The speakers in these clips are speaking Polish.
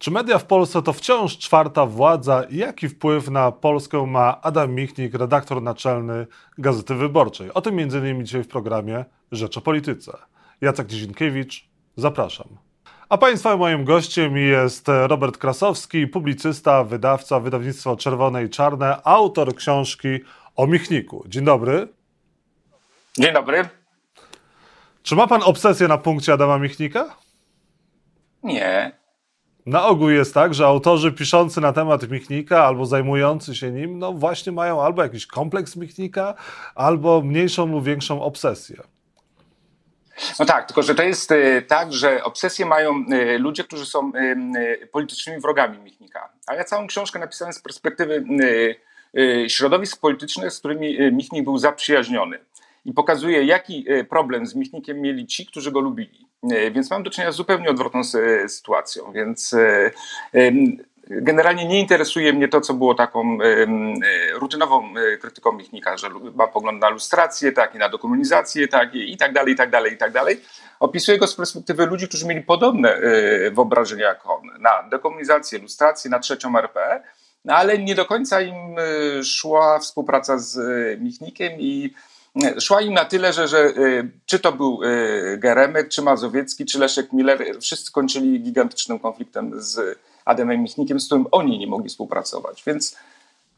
Czy media w Polsce to wciąż czwarta władza i jaki wpływ na Polskę ma Adam Michnik, redaktor naczelny Gazety Wyborczej? O tym m.in. dzisiaj w programie Rzecz o Polityce. Jacek Dzienkiewicz, zapraszam. A Państwa moim gościem jest Robert Krasowski, publicysta, wydawca, wydawnictwo Czerwone i Czarne, autor książki o Michniku. Dzień dobry. Dzień dobry. Czy ma Pan obsesję na punkcie Adama Michnika? Nie. Na ogół jest tak, że autorzy piszący na temat Michnika albo zajmujący się nim, no właśnie mają albo jakiś kompleks Michnika, albo mniejszą lub większą obsesję. No tak, tylko że to jest y, tak, że obsesję mają y, ludzie, którzy są y, politycznymi wrogami Michnika. A ja całą książkę napisałem z perspektywy środowisk politycznych, z którymi Michnik był zaprzyjaźniony. I pokazuje, jaki problem z Michnikiem mieli ci, którzy go lubili. Więc mam do czynienia z zupełnie odwrotną sytuacją. Więc generalnie nie interesuje mnie to, co było taką rutynową e, krytyką Michnika, że ma pogląd na lustrację, tak, i na dekomunizację, tak, i tak dalej, i tak dalej, i tak dalej. Opisuję go z perspektywy ludzi, którzy mieli podobne e, wyobrażenia jak on na dekomunizację, lustrację, na trzecią RP, no ale nie do końca im e, szła współpraca z Michnikiem i szła im na tyle, że, że czy to był Geremek, czy Mazowiecki, czy Leszek Miller, wszyscy kończyli gigantycznym konfliktem z Adamem Michnikiem, z którym oni nie mogli współpracować. Więc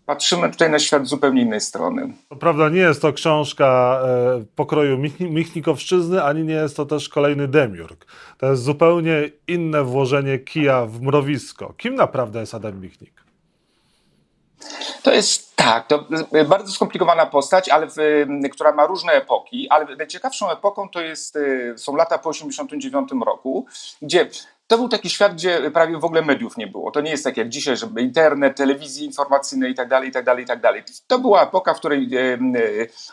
patrzymy tutaj na świat z zupełnie innej strony. To prawda, nie jest to książka e, pokroju Michnikowszczyzny, ani nie jest to też kolejny demiurg. To jest zupełnie inne włożenie kija w mrowisko. Kim naprawdę jest Adam Michnik? To jest tak, to bardzo skomplikowana postać, ale w, która ma różne epoki, ale najciekawszą epoką to jest, e, są lata po 1989 roku, gdzie to był taki świat, gdzie prawie w ogóle mediów nie było. To nie jest tak jak dzisiaj, żeby internet, telewizje informacyjne i tak dalej, i tak dalej, i tak dalej. To była epoka, w której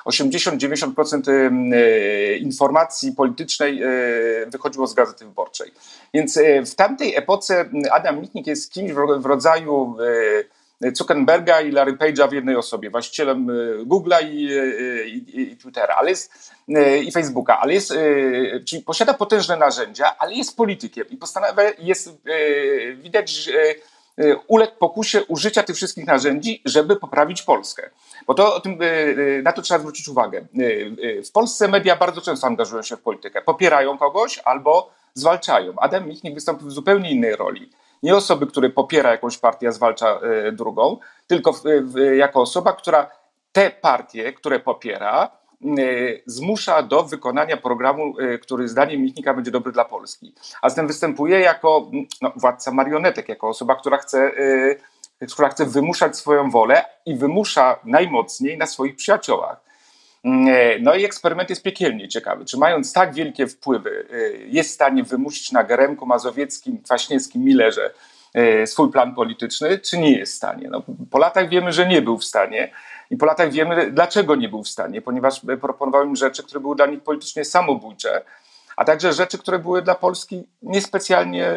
80-90% e, e, informacji politycznej wychodziło z Gazety Wyborczej. Więc w tamtej epoce Adam Mitnick jest kimś w rodzaju Zuckerberga i Larry Page'a w jednej osobie, właścicielem e, Google'a i, e, i, i, Twittera, ale jest e, i Facebooka, ale jest, czyli posiada potężne narzędzia, ale jest politykiem i postanawia, jest, widać, że uległ pokusie użycia tych wszystkich narzędzi, żeby poprawić Polskę. Bo to, na to trzeba zwrócić uwagę. W Polsce media bardzo często angażują się w politykę. Popierają kogoś albo zwalczają. Adam Michnik wystąpił w zupełnie innej roli nie osoby, które popiera jakąś partię, a zwalcza e, drugą, tylko jako osoba, która te partie, które popiera, e, zmusza do wykonania programu, e, który zdaniem Michnika będzie dobry dla Polski. A zatem występuje jako no, władca marionetek, jako osoba, która chce, która chce wymuszać swoją wolę i wymusza najmocniej na swoich przyjaciołach. No i eksperyment jest piekielnie ciekawy. Czy mając tak wielkie wpływy, y, jest w stanie wymusić na Geremku, Mazowieckim, Kwaśniewskim, Millerze y, swój plan polityczny, czy nie jest w stanie? No, po latach wiemy, że nie był w stanie. I po latach wiemy, dlaczego nie był w stanie, ponieważ proponował im rzeczy, które były dla nich politycznie samobójcze, a także rzeczy, które były dla Polski niespecjalnie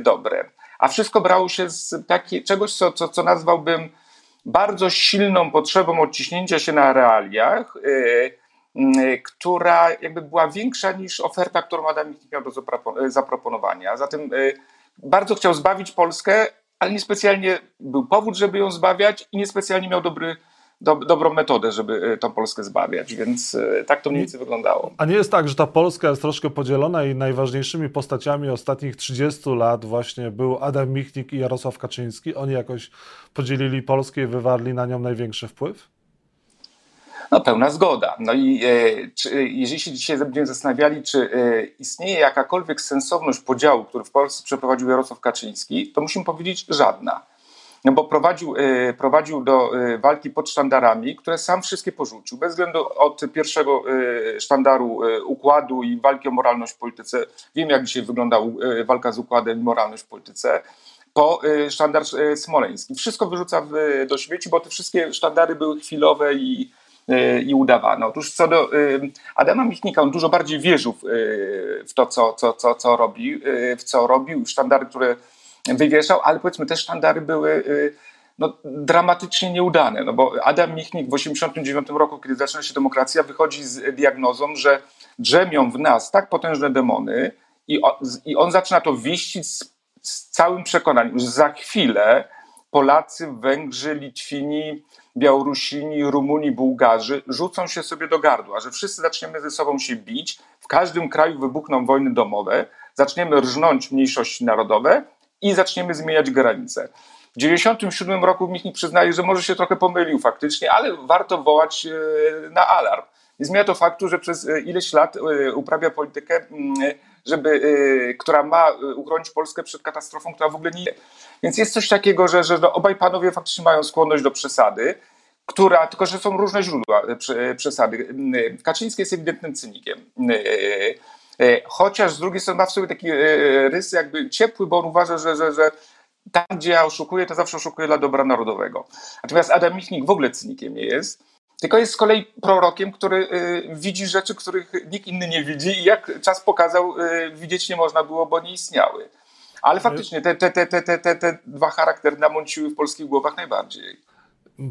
dobre. A wszystko brało się z takiej, czegoś, co, co, co nazwałbym bardzo silną potrzebą odciśnięcia się na realiach, y, y, która jakby była większa niż oferta, którą Adam Michnik miał do zaproponowania. Zatem y, bardzo chciał zbawić Polskę, ale niespecjalnie był powód, żeby ją zbawiać i niespecjalnie miał dobry do, dobrą metodę, żeby e, tą Polskę zbawiać, więc e, tak to mniej więcej wyglądało. A nie jest tak, że ta Polska jest troszkę podzielona i najważniejszymi postaciami ostatnich 30 lat właśnie był Adam Michnik i Jarosław Kaczyński. Oni jakoś podzielili Polskę i wywarli na nią największy wpływ? No pełna zgoda. No i e, czy, jeżeli się dzisiaj będziemy zastanawiali, czy e, istnieje jakakolwiek sensowność podziału, który w Polsce przeprowadził Jarosław Kaczyński, to musimy powiedzieć żadna no bo prowadził, e, prowadził do e, walki pod sztandarami, które sam wszystkie porzucił. Bez względu od pierwszego e, sztandaru układu i walki o moralność w polityce. Wiem, jak dzisiaj wygląda walka z układem i moralność w polityce po sztandar smoleński. Wszystko wyrzuca do śmieci, bo te wszystkie sztandary były chwilowe i, i udawano. Otóż co do Adama Michnika, on dużo bardziej wierzył w to, co, co, co, co robi, w co robił, sztandary, które wywieszał, ale powiedzmy te sztandary były y, no, dramatycznie nieudane, no bo Adam Michnik w 1989 roku, kiedy zaczyna się demokracja, wychodzi z diagnozą, że drzemią w nas tak potężne demony i on, i on zaczyna to wieścić z, z całym przekonaniem, że za chwilę Polacy, Węgrzy, Litwini, Białorusini, Rumuni, Bułgarzy rzucą się sobie do gardła, że wszyscy zaczniemy ze sobą się bić, w każdym kraju wybuchną wojny domowe, zaczniemy rżnąć mniejszości narodowe i zaczniemy zmieniać granice. W 1997 roku Michnik przyznaje, że może się trochę pomylił faktycznie, ale warto wołać e, na alarm. Nie zmienia to faktu, że przez e, ileś lat e, uprawia politykę, mm, żeby, która ma uchronić Polskę przed katastrofą, która w ogóle nie. Więc jest coś takiego, że, że no obaj panowie faktycznie mają skłonność do przesady, która, tylko że są różne źródła przesady. Kaczyński jest ewidentnym cynikiem. Chociaż z drugiej strony ma w sobie taki rys jakby ciepły, bo on uważa, że, że, że tam, gdzie ja oszukuję, to zawsze oszukuję dla dobra narodowego. Natomiast Adam Michnik w ogóle cynikiem nie jest, tylko jest z kolei prorokiem, który widzi rzeczy, których nikt inny nie widzi i jak czas pokazał, widzieć nie można było, bo nie istniały. Ale faktycznie te, te, te, te, te, te dwa charaktery namąciły w polskich głowach najbardziej.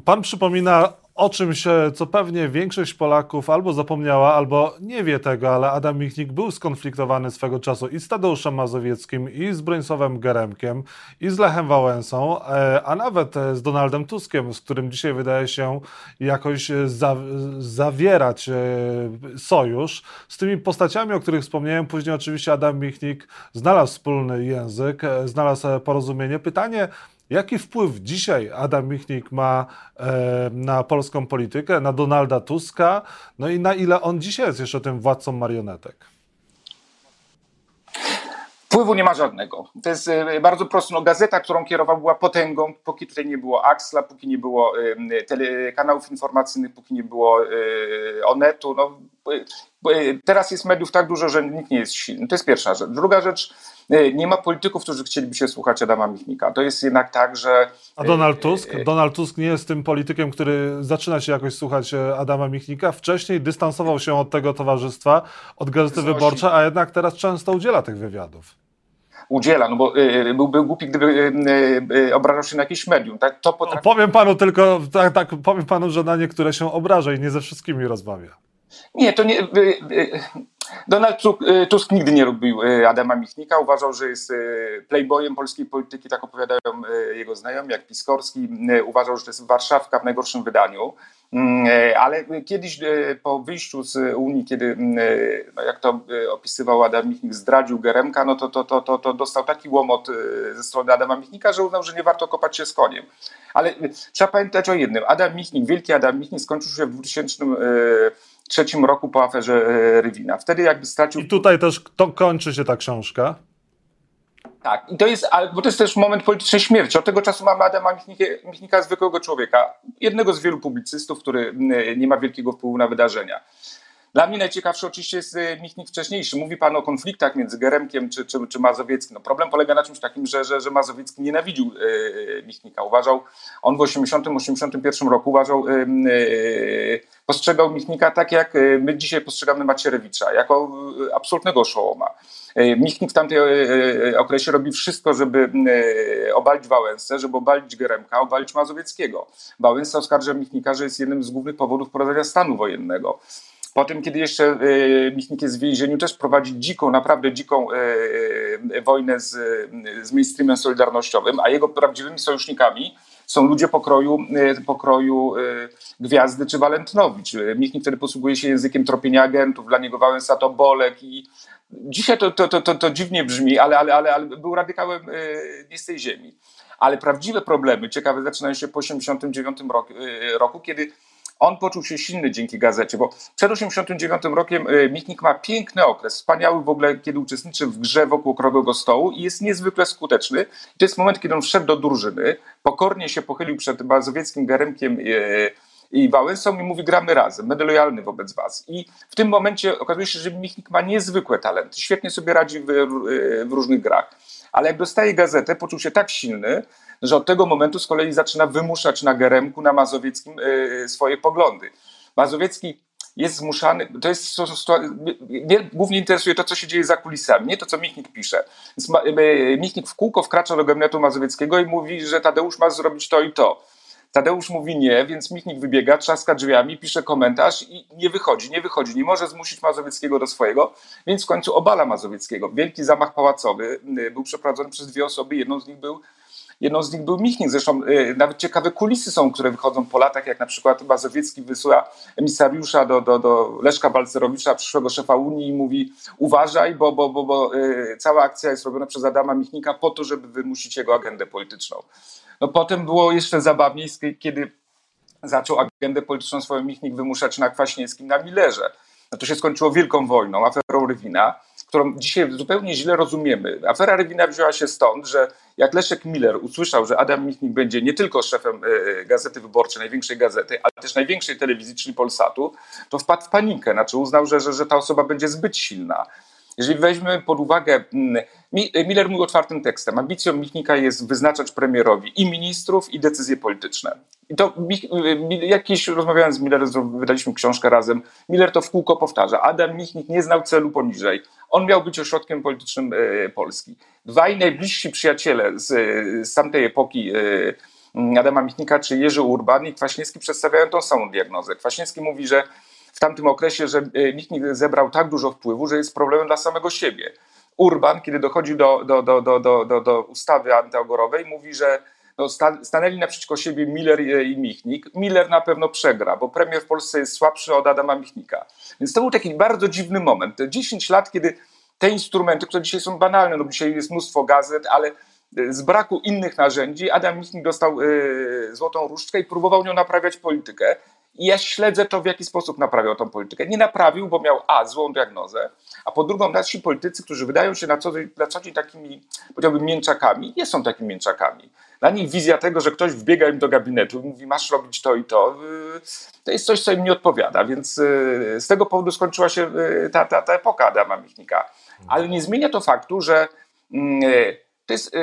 Pan przypomina o czymś, co pewnie większość Polaków albo zapomniała, albo nie wie tego, ale Adam Michnik był skonfliktowany swego czasu i z Tadeuszem Mazowieckim, i z Bronisławem Geremkiem, i z Lechem Wałęsą, e, a nawet z Donaldem Tuskiem, z którym dzisiaj wydaje się jakoś za, zawierać e, sojusz. Z tymi postaciami, o których wspomniałem, później oczywiście Adam Michnik znalazł wspólny język, e, znalazł porozumienie. Pytanie, Jaki wpływ dzisiaj Adam Michnik ma e, na polską politykę, na Donalda Tuska, no i na ile on dzisiaj jest jeszcze tym władcą marionetek? Wpływu nie ma żadnego. To jest e, bardzo prosto. No, gazeta, którą kierował, była potęgą, póki tutaj nie było Axla, póki nie było e, tele, kanałów informacyjnych, póki nie było e, Onetu. No, teraz jest mediów tak dużo, że nikt nie jest silny. To jest pierwsza rzecz. Druga rzecz, nie ma polityków, którzy chcieliby się słuchać Adama Michnika. To jest jednak tak, że. A Donald Tusk? Donald Tusk nie jest tym politykiem, który zaczyna się jakoś słuchać Adama Michnika. Wcześniej dystansował się od tego towarzystwa, od Gazety Wyborczej, a jednak teraz często udziela tych wywiadów udziela, no bo y, byłby głupi, gdyby y, y, obrażał się na jakiś medium. Tak? To potrafi... powiem panu tylko, tak, tak, powiem panu, że na niektóre się obraża i nie ze wszystkimi rozmawia. Nie, to nie. Donald Tusk nigdy nie lubił Adama Michnika. Uważał, że jest playboyem polskiej polityki, tak opowiadają jego znajomi, jak Piskorski. Uważał, że to jest Warszawka w najgorszym wydaniu. Mm, ale kiedyś po wyjściu z Unii, kiedy, mm, no jak to opisywał Adam Michnik, zdradził Geremka, no to, to, to, to, to dostał taki łomot ze strony Adama Michnika, że uznał, że nie warto kopać się z koniem. Ale trzeba pamiętać o jednym. Adam Michnik, wielki Adam Michnik skończył się w 2003 roku po aferze Rywina. Wtedy jakby stracił... I tutaj też to kończy się ta książka. Tak, i to jest, bo to jest też moment politycznej śmierci. Od tego czasu mamy Adama Michnika, Michnika, zwykłego człowieka, jednego z wielu publicystów, który nie ma wielkiego wpływu na wydarzenia. Dla mnie najciekawszy oczywiście jest y, Michnik wcześniejszy. Mówi pan o konfliktach między Geremkiem czy, czy, czy Mazowieckim. No problem polega na czymś takim, że, że, że Mazowiecki nienawidził y, Michnika. Uważał, on w 80-81 roku uważał, y, y, postrzegał Michnika tak, jak y, my dzisiaj postrzegamy Macierewicza, jako y, absolutnego oszołoma. Michnik w tamtej okresie robi wszystko, żeby obalić Wałęsę, żeby obalić Geremka, obalić Mazowieckiego. Wałęsa oskarża Michnika, że jest jednym z głównych powodów prowadzenia stanu wojennego. Potem, kiedy jeszcze e, Michnik jest w więzieniu, też prowadzi dziką, naprawdę dziką e, e, wojnę z, z mainstreamem solidarnościowym, a jego prawdziwymi sojusznikami są ludzie pokroju, pokroju Gwiazdy czy Walentnowicz. Michnik wtedy posługuje się językiem tropienia agentów, dla niego Wałęsa to Bolek i dzisiaj to, to, to, to, to dziwnie brzmi, ale, ale, ale, ale był radykałem nie z tej ziemi. Ale prawdziwe problemy, ciekawe, zaczynają się po 1989 roku, roku kiedy on poczuł się silny dzięki gazecie, bo przed 1989 rokiem y, Michnik ma piękny okres, wspaniały w ogóle, kiedy uczestniczy w grze wokół okrągłego stołu i jest niezwykle skuteczny. To jest moment, kiedy on wszedł do drużyny, pokornie się pochylił przed bazowieckim Garemkiem y, i Wałęsą i mówi gramy razem, będę lojalny wobec was. I w tym momencie okazuje się, że Michnik ma niezwykłe talenty, świetnie sobie radzi w, w różnych grach. Ale jak dostaje gazetę, poczuł się tak silny, że od tego momentu z kolei zaczyna wymuszać na Geremku, na Mazowieckim yy, swoje poglądy. Mazowiecki jest zmuszany, to jest, to, to, mnie głównie interesuje to, co się dzieje za kulisami, nie to, co Michnik pisze. Więc Michnik w kółko wkracza do gabinetu Mazowieckiego i mówi, że Tadeusz ma zrobić to i to. Tadeusz mówi nie, więc Michnik wybiega, trzaska drzwiami, pisze komentarz i nie wychodzi, nie wychodzi, nie może zmusić Mazowieckiego do swojego, więc w końcu obala Mazowieckiego. Wielki zamach pałacowy y, był przeprowadzony przez dwie osoby, jedną z nich był Jedną z nich był Michnik. Zresztą y, nawet ciekawe kulisy są, które wychodzą po latach, jak na przykład Mazowiecki wysyła emisariusza do, do, do Leszka Balcerowicza, przyszłego szefa Unii i mówi uważaj, bo, bo, bo, bo y, cała akcja jest robiona przez Adama Michnika po to, żeby wymusić jego agendę polityczną. No potem było jeszcze zabawniej, kiedy zaczął agendę polityczną swoją Michnik wymuszać na Kwaśniewskim, na Millerze. No to się skończyło wielką wojną, aferą Rywina którą dzisiaj zupełnie źle rozumiemy. Afera Rywina wzięła się stąd, że jak Leszek Miller usłyszał, że Adam Michnik będzie nie tylko szefem e, Gazety Wyborczej, największej gazety, ale też największej telewizji, czyli Polsatu, to wpadł w panikę, znaczy uznał, że, że, że ta osoba będzie zbyt silna. Jeżeli weźmiemy pod uwagę, mm, Miller mówił otwartym tekstem, ambicją Michnika jest wyznaczać premierowi i ministrów, i decyzje polityczne. I to jakiś, rozmawiając z Millerem, wydaliśmy książkę razem, Miller to w kółko powtarza. Adam Michnik nie znał celu poniżej. On miał być ośrodkiem politycznym e, Polski. Dwaj najbliżsi przyjaciele z, z tamtej epoki e, Adama Michnika, czy Jerzy Urban i Kwaśniewski przedstawiają tą samą diagnozę. Kwaśniewski mówi, że w tamtym okresie, że e, Michnik zebrał tak dużo wpływu, że jest problemem dla samego siebie. Urban, kiedy dochodzi do, do, do, do, do, do, do ustawy antyogorowej, mówi, że no, stanęli naprzeciwko siebie Miller i Michnik. Miller na pewno przegra, bo premier w Polsce jest słabszy od Adama Michnika. Więc to był taki bardzo dziwny moment. 10 lat, kiedy te instrumenty, które dzisiaj są banalne, no dzisiaj jest mnóstwo gazet, ale e, z braku innych narzędzi Adam Michnik dostał y, złotą różdżkę i próbował nią naprawiać politykę. I ja śledzę to, w jaki sposób naprawiał tą politykę. Nie naprawił, bo miał A, złą diagnozę, a po drugą, nasi politycy, którzy wydają się na co, na co dzień takimi, powiedziałbym, mięczakami, nie są takimi mięczakami. Dla nich wizja tego, że ktoś wbiega im do gabinetu i mówi, masz robić to i to, y, to jest coś, co im nie odpowiada. Więc y, z tego powodu skończyła się y, ta, ta, ta epoka Adama Michnika. Ale nie zmienia to faktu, że mm, to jest yy,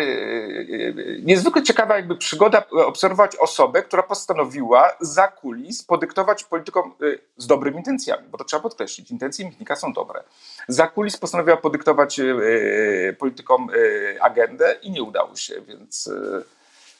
yy, niezwykle ciekawa jakby przygoda obserwować osobę, która postanowiła za kulis podyktować politykom z dobrymi intencjami, bo to trzeba podkreślić, intencje Michnika są dobre. Za kulis postanowiła podyktować politykom agendę i nie udało się, więc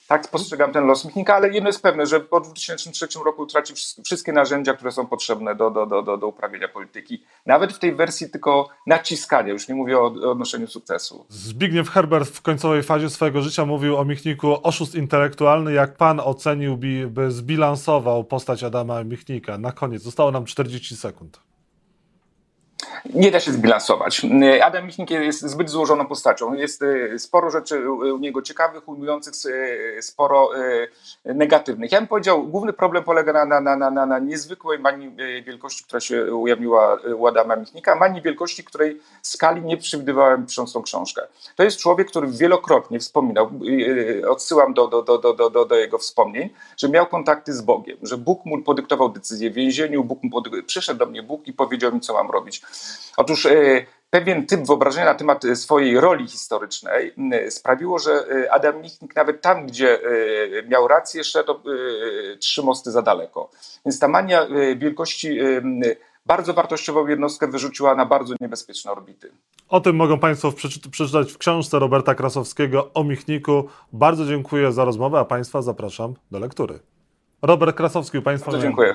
tak postrzegam ten los Michnika, ale jedno jest pewne, że po 2003 roku traci wszystkie narzędzia, które są potrzebne do, do, do, do uprawiania polityki. Nawet w tej wersji tylko naciskania, już nie mówię o odnoszeniu sukcesu. Zbigniew Herbert w końcowej fazie swojego życia mówił o Michniku oszust intelektualny. Jak pan oceniłby, by zbilansował postać Adama Michnika? Na koniec, zostało nam 40 sekund nie da się zbilansować. Adam Michnik jest zbyt złożoną postacią. Jest y, sporo rzeczy u niego ciekawych, ujmujących, y, sporo y, negatywnych. Ja bym powiedział, główny problem polega na, na, na, na, na niezwykłej manii wielkości, która się ujawniła u Adama Michnika, manii wielkości, której skali nie przewidywałem pisząc tą książkę. To jest człowiek, który wielokrotnie wspominał, odsyłam do, do, do, do, do, do jego wspomnień, że miał kontakty z Bogiem, że Bóg mu podyktował decyzję w więzieniu, Bóg mu podyktował, przyszedł do mnie Bóg i powiedział mi, co mam robić. Otóż e, pewien typ wyobrażenia na temat swojej roli historycznej sprawiło, że e, Adam Michnik nawet tam, gdzie e, miał rację, szedł trzy mosty za daleko. Więc ta mania wielkości bardzo wartościową jednostkę wyrzuciła na bardzo niebezpieczne orbity. O tym mogą Państwo przeczytać w książce Roberta Krasowskiego o Michniku. Bardzo dziękuję za rozmowę, a Państwa zapraszam do lektury. Robert Krasowski, Państwa Bardzo dziękuję.